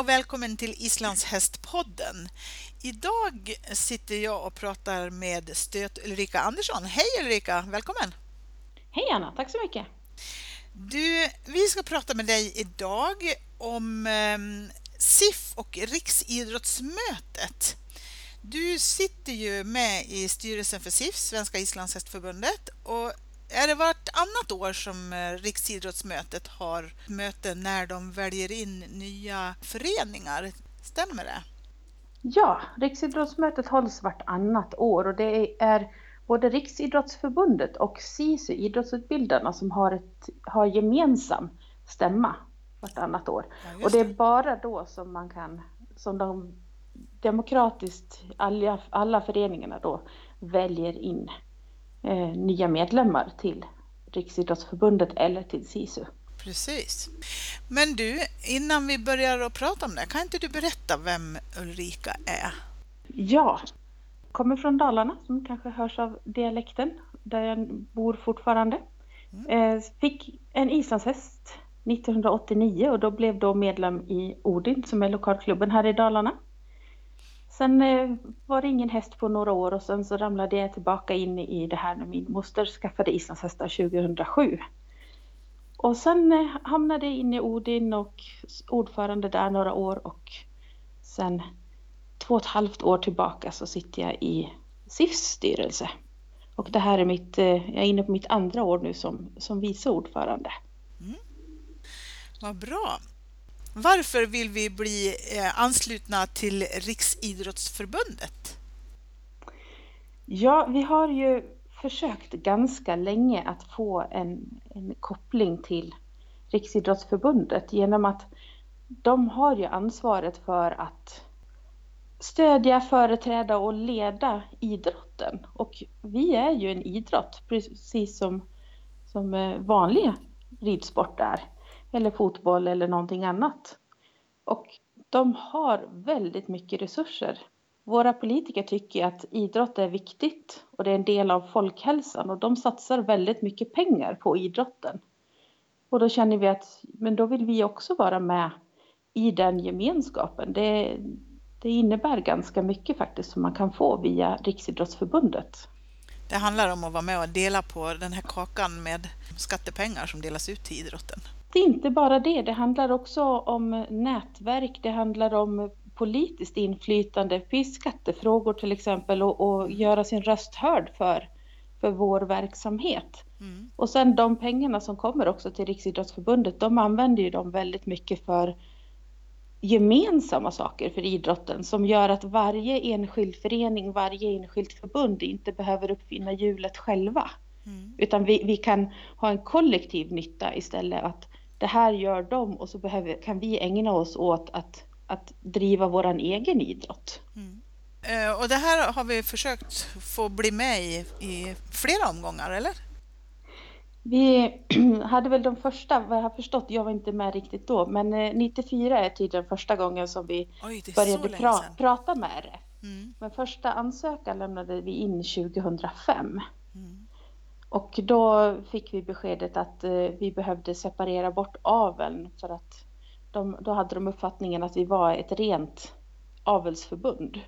och välkommen till Islands hästpodden. Idag sitter jag och pratar med stöt Ulrika Andersson. Hej Ulrika, välkommen! Hej Anna, tack så mycket! Du, vi ska prata med dig idag om eh, SIF och Riksidrottsmötet. Du sitter ju med i styrelsen för SIF, Svenska Islandshästförbundet, och är det vartannat år som eh, Riksidrottsmötet har möten när de väljer in nya föreningar? Stämmer det? Ja, Riksidrottsmötet hålls vartannat år och det är både Riksidrottsförbundet och SISU, idrottsutbildarna, som har, ett, har gemensam stämma vartannat år. Ja, och det är bara då som man kan, som de demokratiskt, alla, alla föreningarna då väljer in eh, nya medlemmar till Riksidrottsförbundet eller till SISU. Precis. Men du, innan vi börjar att prata om det, kan inte du berätta vem Ulrika är? Ja, jag kommer från Dalarna som kanske hörs av dialekten, där jag bor fortfarande. Mm. Eh, fick en islandshäst 1989 och då blev då medlem i Odin som är lokalklubben här i Dalarna. Sen eh, var det ingen häst på några år och sen så ramlade jag tillbaka in i det här när min moster skaffade islandshästar 2007. Och sen eh, hamnade jag in i Odin och ordförande där några år och sen två och ett halvt år tillbaka så sitter jag i SIFs styrelse. Och det här är mitt, eh, jag är inne på mitt andra år nu som, som vice ordförande. Mm. Vad bra. Varför vill vi bli eh, anslutna till Riksidrottsförbundet? Ja, vi har ju försökt ganska länge att få en, en koppling till Riksidrottsförbundet genom att de har ju ansvaret för att stödja, företräda och leda idrotten. Och vi är ju en idrott, precis som, som eh, vanlig ridsport är eller fotboll eller någonting annat. Och de har väldigt mycket resurser. Våra politiker tycker att idrott är viktigt och det är en del av folkhälsan och de satsar väldigt mycket pengar på idrotten. Och då känner vi att men då vill vi också vara med i den gemenskapen. Det, det innebär ganska mycket faktiskt som man kan få via Riksidrottsförbundet. Det handlar om att vara med och dela på den här kakan med skattepengar som delas ut till idrotten. Det är inte bara det, det handlar också om nätverk, det handlar om politiskt inflytande i skattefrågor till exempel och, och, göra sin röst hörd för, för vår verksamhet. Mm. Och sen de pengarna som kommer också till Riksidrottsförbundet, de använder ju dem väldigt mycket för gemensamma saker för idrotten som gör att varje enskild förening, varje enskilt förbund inte behöver uppfinna hjulet själva. Mm. Utan vi, vi kan ha en kollektiv nytta istället. Att det här gör de och så behöver, kan vi ägna oss åt att, att driva vår egen idrott. Mm. Eh, och det här har vi försökt få bli med i, i flera omgångar, eller? Vi hade väl de första, vad jag har förstått, jag var inte med riktigt då, men 94 eh, är tydligen första gången som vi Oj, började pra prata med RF. Mm. Men första ansökan lämnade vi in 2005. Mm. Och då fick vi beskedet att eh, vi behövde separera bort aveln för att de, då hade de uppfattningen att vi var ett rent avelsförbund.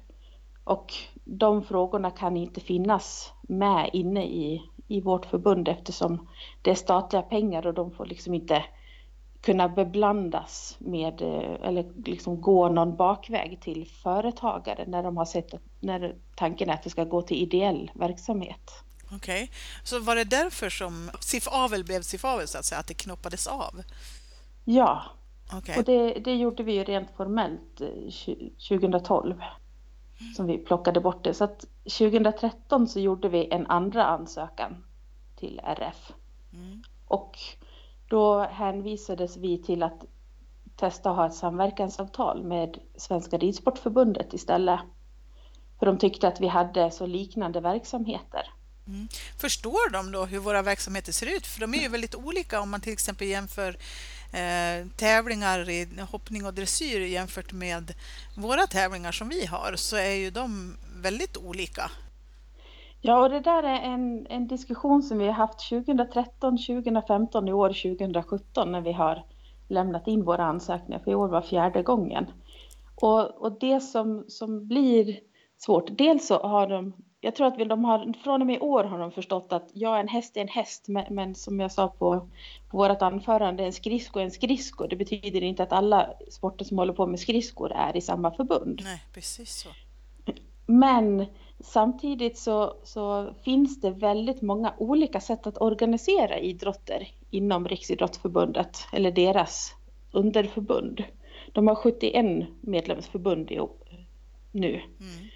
Och de frågorna kan inte finnas med inne i, i vårt förbund eftersom det är statliga pengar och de får liksom inte kunna beblandas med eh, eller liksom gå någon bakväg till företagare när de har sett att, när tanken är att det ska gå till ideell verksamhet. Okej, okay. så var det därför som SIF Avel blev SIF Avel så att säga, att det knoppades av? Ja, okay. och det, det gjorde vi ju rent formellt 2012 eh, som vi plockade bort det. Så att 2013 så gjorde vi en andra ansökan till RF. Mm. Och då hänvisades vi till att testa att ha ett samverkansavtal med Svenska Ridsportförbundet istället. För de tyckte att vi hade så liknande verksamheter. Mm. Förstår de då hur våra verksamheter ser ut? För de är ju väldigt olika om man till exempel jämför eh, tävlingar i hoppning och dressyr jämfört med våra tävlingar som vi har så är ju de väldigt olika. Ja, och det där är en, en diskussion som vi har haft 2013, 2015, i år 2017 när vi har lämnat in våra ansökningar, för i år var fjärde gången. Och, och det som, som blir svårt, dels så har de jag tror att de har, från och med i år har de förstått att ja, en häst är en häst, men, men som jag sa på, på vårt anförande, en skridsko är en skridsko. Det betyder inte att alla sporter som håller på med skridskor är i samma förbund. Nej, precis så. Men samtidigt så, så finns det väldigt många olika sätt att organisera idrotter inom Riksidrottsförbundet, eller deras underförbund. De har 71 medlemsförbund nu. Mm.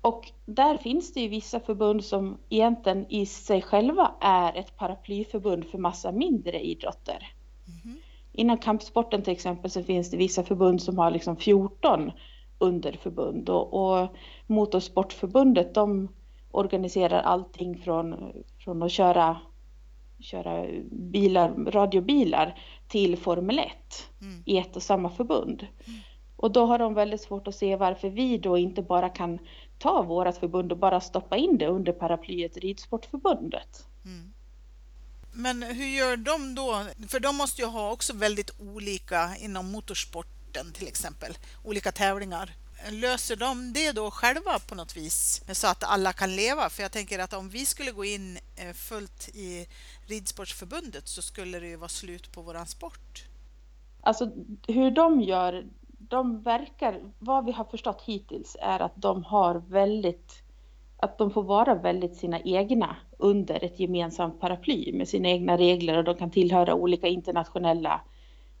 Och där finns det ju vissa förbund som egentligen i sig själva är ett paraplyförbund för massa mindre idrotter. Mm. Inom kampsporten till exempel så finns det vissa förbund som har liksom 14 underförbund och, och Motorsportförbundet de organiserar allting från, från att köra, köra bilar, radiobilar till Formel 1 mm. i ett och samma förbund. Mm. Och då har de väldigt svårt att se varför vi då inte bara kan ta vårt förbund och bara stoppa in det under paraplyet Ridsportförbundet. Mm. Men hur gör de då? För de måste ju ha också väldigt olika inom motorsporten till exempel, olika tävlingar. Löser de det då själva på något vis så att alla kan leva? För jag tänker att om vi skulle gå in eh, fullt i Ridsportförbundet så skulle det ju vara slut på våran sport. Alltså hur de gör, de verkar, vad vi har förstått hittills är att de har väldigt, att de får vara väldigt sina egna under ett gemensamt paraply med sina egna regler och de kan tillhöra olika internationella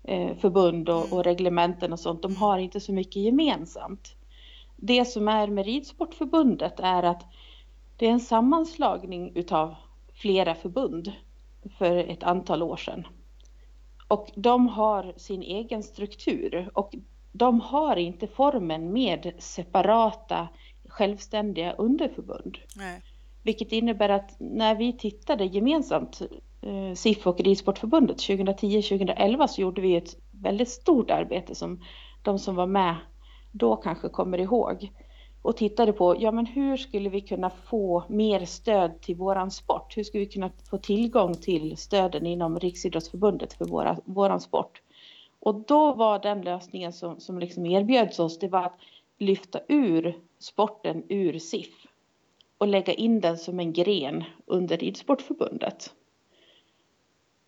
eh, förbund och, och reglementen och sånt. De har inte så mycket gemensamt. Det som är med Ridsportförbundet är att det är en sammanslagning utav flera förbund för ett antal år sedan. Och de har sin egen struktur och de har inte formen med separata självständiga underförbund. Nej. Vilket innebär att när vi tittade gemensamt, eh, SIF och Ridsportförbundet 2010-2011 så gjorde vi ett väldigt stort arbete som de som var med då kanske kommer ihåg. Och tittade på, ja men hur skulle vi kunna få mer stöd till våran sport? Hur skulle vi kunna få tillgång till stöden inom Riksidrottsförbundet för våra, våran sport? Och då var den lösningen som, som liksom erbjöds oss, det var att lyfta ur sporten ur SIF och lägga in den som en gren under Ridsportförbundet.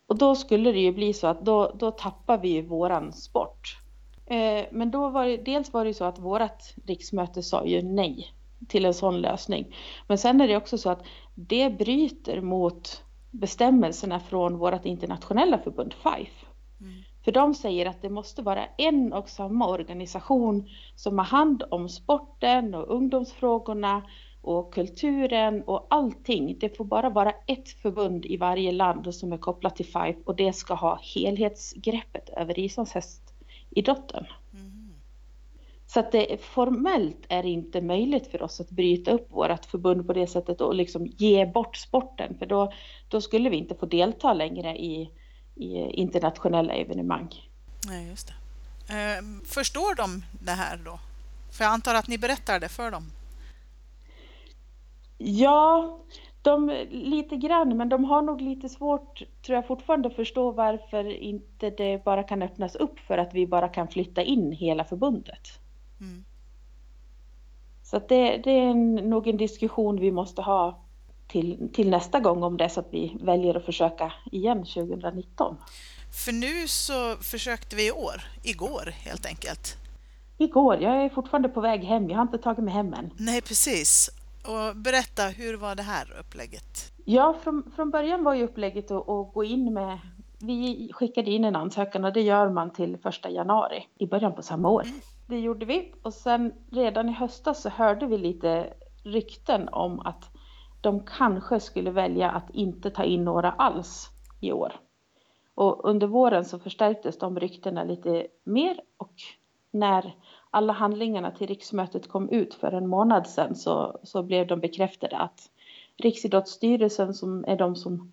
Och då skulle det ju bli så att då, då tappar vi ju våran sport. Eh, men då var det, dels var det ju så att vårat riksmöte sa ju nej till en sån lösning. Men sen är det också så att det bryter mot bestämmelserna från vårt internationella förbund FIFE. Mm. För de säger att det måste vara en och samma organisation som har hand om sporten och ungdomsfrågorna och kulturen och allting. Det får bara vara ett förbund i varje land som är kopplat till FIFE och det ska ha helhetsgreppet över islandshästidrotten. Mm. Så att det formellt är inte möjligt för oss att bryta upp vårt förbund på det sättet och liksom ge bort sporten för då, då skulle vi inte få delta längre i i internationella evenemang. Nej, just det. Eh, förstår de det här då? För jag antar att ni berättar det för dem? Ja, de, lite grann, men de har nog lite svårt, tror jag fortfarande, att förstå varför inte det bara kan öppnas upp för att vi bara kan flytta in hela förbundet. Mm. Så det, det, är en, nog en diskussion vi måste ha till, till nästa gång om det är så att vi väljer att försöka igen 2019. För nu så försökte vi i år, igår helt enkelt. Igår, jag är fortfarande på väg hem, jag har inte tagit mig hem än. Nej, precis. Och berätta, hur var det här upplägget? Ja, från, från början var ju upplägget att, att gå in med vi skickade in en ansökan och det gör man till första januari i början på samma år. Mm. Det gjorde vi och sen redan i höstas så hörde vi lite rykten om att de kanske skulle välja att inte ta in några alls i år. Och under våren så förstärktes de ryktena lite mer och när alla handlingarna till riksmötet kom ut för en månad sedan så, så blev de bekräftade att Riksidrottsstyrelsen som är de som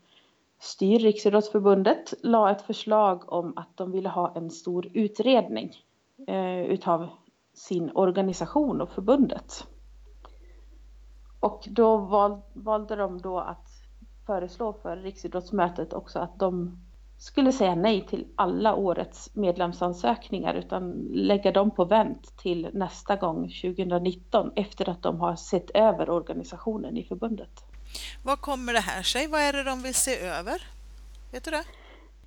styr Riksidrottsförbundet la ett förslag om att de ville ha en stor utredning eh, utav sin organisation och förbundet. Och då val, valde de då att föreslå för Riksidrottsmötet också att de skulle säga nej till alla årets medlemsansökningar utan lägga dem på vänt till nästa gång 2019 efter att de har sett över organisationen i förbundet. Vad kommer det här sig? Vad är det de vill se över? Vet du det?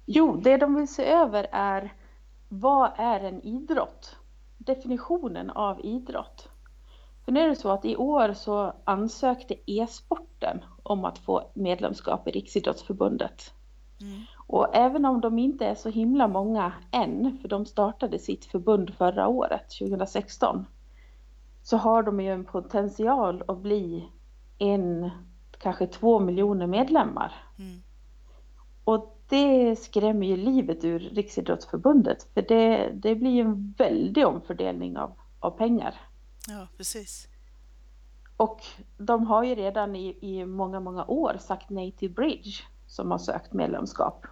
Jo, det de vill se över är vad är en idrott? Definitionen av idrott. Nu är det så att i år så ansökte e-sporten om att få medlemskap i Riksidrottsförbundet. Mm. Och även om de inte är så himla många än, för de startade sitt förbund förra året, 2016, så har de ju en potential att bli en, kanske två miljoner medlemmar. Mm. Och det skrämmer ju livet ur Riksidrottsförbundet, för det, det blir en väldig omfördelning av, av pengar. Ja, precis. Och de har ju redan i, i många, många år sagt nej till Bridge som har sökt medlemskap.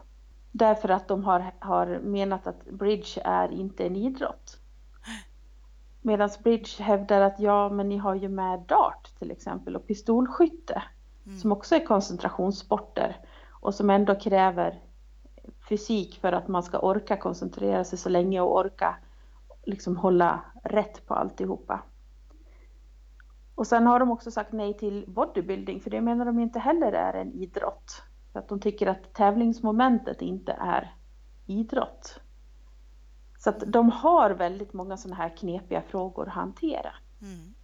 Därför att de har, har menat att bridge är inte en idrott. Medan bridge hävdar att ja, men ni har ju med dart till exempel och pistolskytte mm. som också är koncentrationssporter och som ändå kräver fysik för att man ska orka koncentrera sig så länge och orka liksom hålla rätt på alltihopa. Och sen har de också sagt nej till bodybuilding för det menar de inte heller är en idrott. För att de tycker att tävlingsmomentet inte är idrott. Så att de har väldigt många sådana här knepiga frågor att hantera. Mm.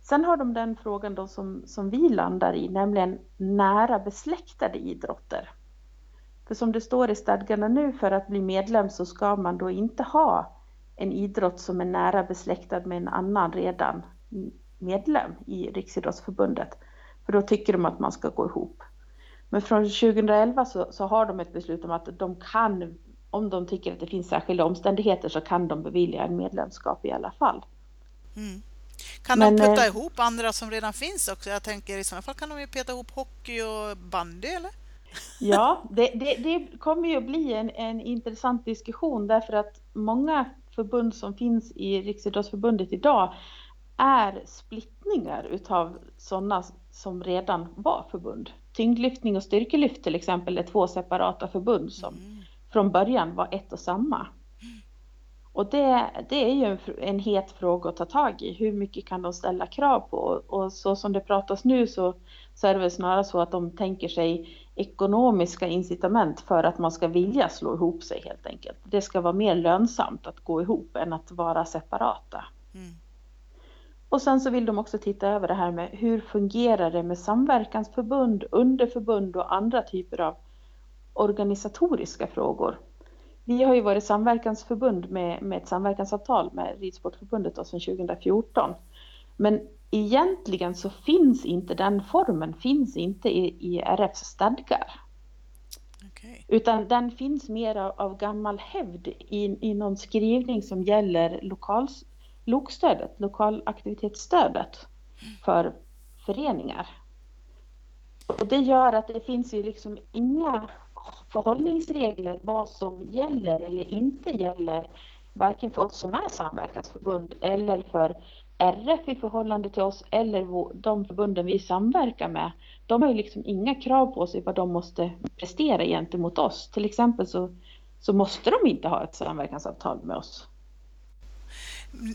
Sen har de den frågan då som, som vi landar i, nämligen nära besläktade idrotter. För som det står i stadgarna nu, för att bli medlem så ska man då inte ha en idrott som är nära besläktad med en annan redan medlem i Riksidrottsförbundet. För då tycker de att man ska gå ihop. Men från 2011 så, så, har de ett beslut om att de kan, om de tycker att det finns särskilda omständigheter så kan de bevilja en medlemskap i alla fall. Mm. Kan Men, de putta eh, ihop andra som redan finns också? Jag tänker i sådana fall kan de ju peta ihop hockey och bandy eller? Ja, det, det, det kommer ju att bli en, en intressant diskussion därför att många förbund som finns i Riksidrottsförbundet idag är splittningar utav sådana som redan var förbund tyngdlyftning och styrkelyft till exempel är två separata förbund som mm. från början var ett och samma. Och det, det är ju en, en het fråga att ta tag i. Hur mycket kan de ställa krav på? Och så som det pratas nu så, så är det väl snarare så att de tänker sig ekonomiska incitament för att man ska vilja slå ihop sig helt enkelt. Det ska vara mer lönsamt att gå ihop än att vara separata. Mm. Och sen så vill de också titta över det här med hur fungerar det med samverkansförbund, underförbund och andra typer av organisatoriska frågor. Vi har ju varit samverkansförbund med, med ett samverkansavtal med Ridsportförbundet sedan 2014. Men egentligen så finns inte den formen, finns inte i, i RFs stadgar. Okay. Utan den finns mer av, av gammal hävd i, i någon skrivning som gäller lokals, LOK-stödet, lokalaktivitetsstödet för föreningar. Och det gör att det finns ju liksom inga förhållningsregler vad som gäller eller inte gäller varken för oss som är samverkansförbund eller för RF i förhållande till oss eller de förbunden vi samverkar med. De har ju liksom inga krav på sig vad de måste prestera gentemot oss. Till exempel så, så måste de inte ha ett samverkansavtal med oss.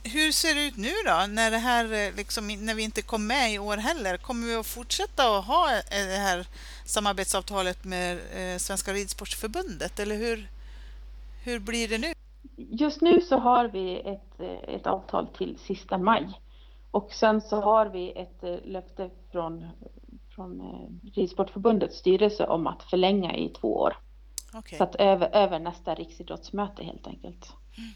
Hur ser det ut nu då, när, det här, eh, liksom, när vi inte kom med i år heller? Kommer vi att fortsätta att ha eh, det här samarbetsavtalet med eh, Svenska Ridsportförbundet, eller hur, hur blir det nu? Just nu så har vi ett, ett avtal till sista maj och sen så har vi ett löfte från, från Ridsportförbundets styrelse om att förlänga i två år. Okay. Så att över, över nästa riksidrottsmöte helt enkelt. Mm.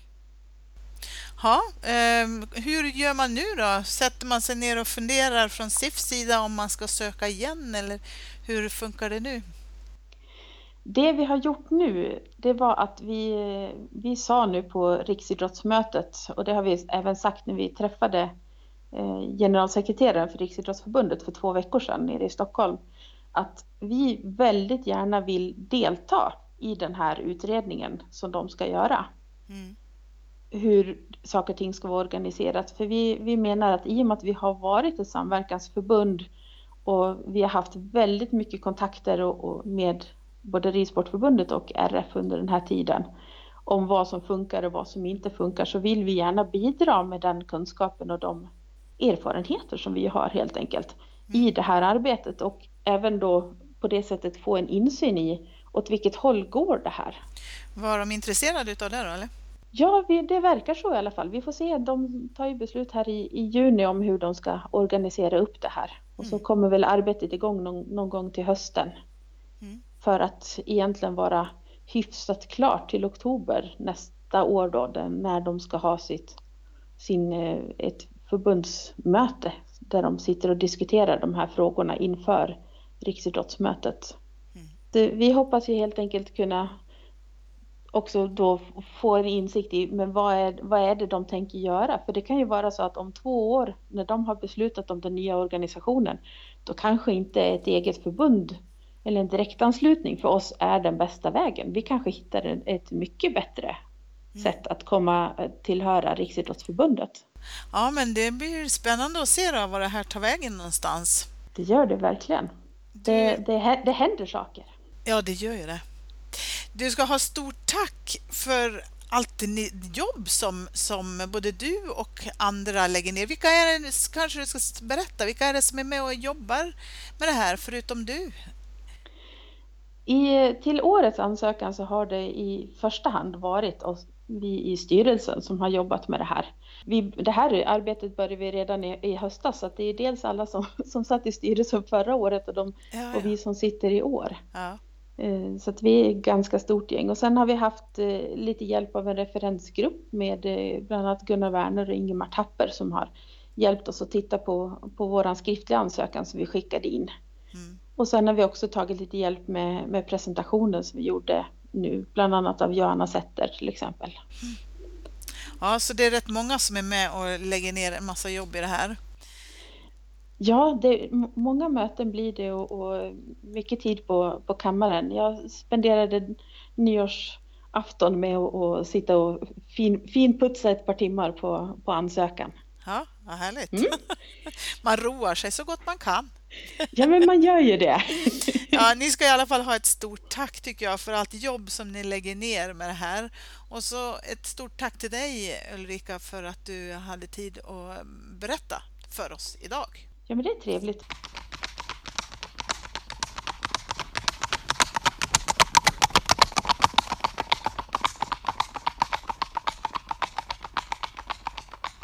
Ja, eh, hur gör man nu då? Sätter man sig ner och funderar från SIFs sida om man ska söka igen eller hur funkar det nu? Det vi har gjort nu, det var att vi, vi sa nu på riksidrottsmötet och det har vi även sagt när vi träffade eh, generalsekreteraren för Riksidrottsförbundet för två veckor sedan nere i Stockholm, att vi väldigt gärna vill delta i den här utredningen som de ska göra. Mm hur saker och ting ska vara organiserat. För vi, vi menar att i och med att vi har varit ett samverkansförbund och vi har haft väldigt mycket kontakter och, och med både Ridsportförbundet och RF under den här tiden om vad som funkar och vad som inte funkar så vill vi gärna bidra med den kunskapen och de erfarenheter som vi har helt enkelt i mm. det här arbetet och även då på det sättet få en insyn i åt vilket håll går det här. Var de intresserade av det då eller? Ja, vi, det verkar så i alla fall. Vi får se. De tar ju beslut här i, i juni om hur de ska organisera upp det här. Och så mm. kommer väl arbetet igång någon, någon gång till hösten. Mm. För att egentligen vara hyfsat klart till oktober nästa år då, när de ska ha sitt sin, eh, ett förbundsmöte där de sitter och diskuterar de här frågorna inför riksidrottsmötet. Mm. Vi hoppas ju helt enkelt kunna också då få en insikt i men vad är, vad är det de tänker göra? För det kan ju vara så att om två år när de har beslutat om den nya organisationen då kanske inte ett eget förbund eller en direktanslutning för oss är den bästa vägen. Vi kanske hittar ett mycket bättre mm. sätt att komma eh, tillhöra Riksidrottsförbundet. Ja, men det blir spännande att se då var det här tar vägen någonstans. Det gör det verkligen. Det, det, det händer saker. Ja, det gör ju det. Du ska ha stort tack för allt jobb som, som både du och andra lägger ner. Vilka är det, kanske du ska berätta, vilka är det som är med och jobbar med det här förutom du? I, till årets ansökan så har det i första hand varit oss, vi i styrelsen som har jobbat med det här. Vi, det här arbetet började vi redan i, i höstas så det är dels alla som, som satt i styrelsen förra året och, de, ja, ja. och vi som sitter i år. Ja. Eh, så att vi är ett ganska stort gäng och sen har vi haft eh, lite hjälp av en referensgrupp med eh, bland annat Gunnar Werner och Ingemar Tapper som har hjälpt oss att titta på, på våran skriftliga ansökan som vi skickade in. Mm. Och sen har vi också tagit lite hjälp med, med presentationen som vi gjorde nu, bland annat av Johanna Setter till exempel. Mm. Ja, så det är rätt många som är med och lägger ner en massa jobb i det här. Ja, det, många möten blir det och, och, mycket tid på, på kammaren. Jag spenderade nyårsafton med att sitta och fin, finputsa ett par timmar på, på ansökan. Ja, vad härligt. Mm. Man roar sig så gott man kan. Ja, men man gör ju det. Ja, ni ska i alla fall ha ett stort tack tycker jag för allt jobb som ni lägger ner med det här. Och så ett stort tack till dig Ulrika för att du hade tid att berätta för oss idag. Ja, men det är trevligt.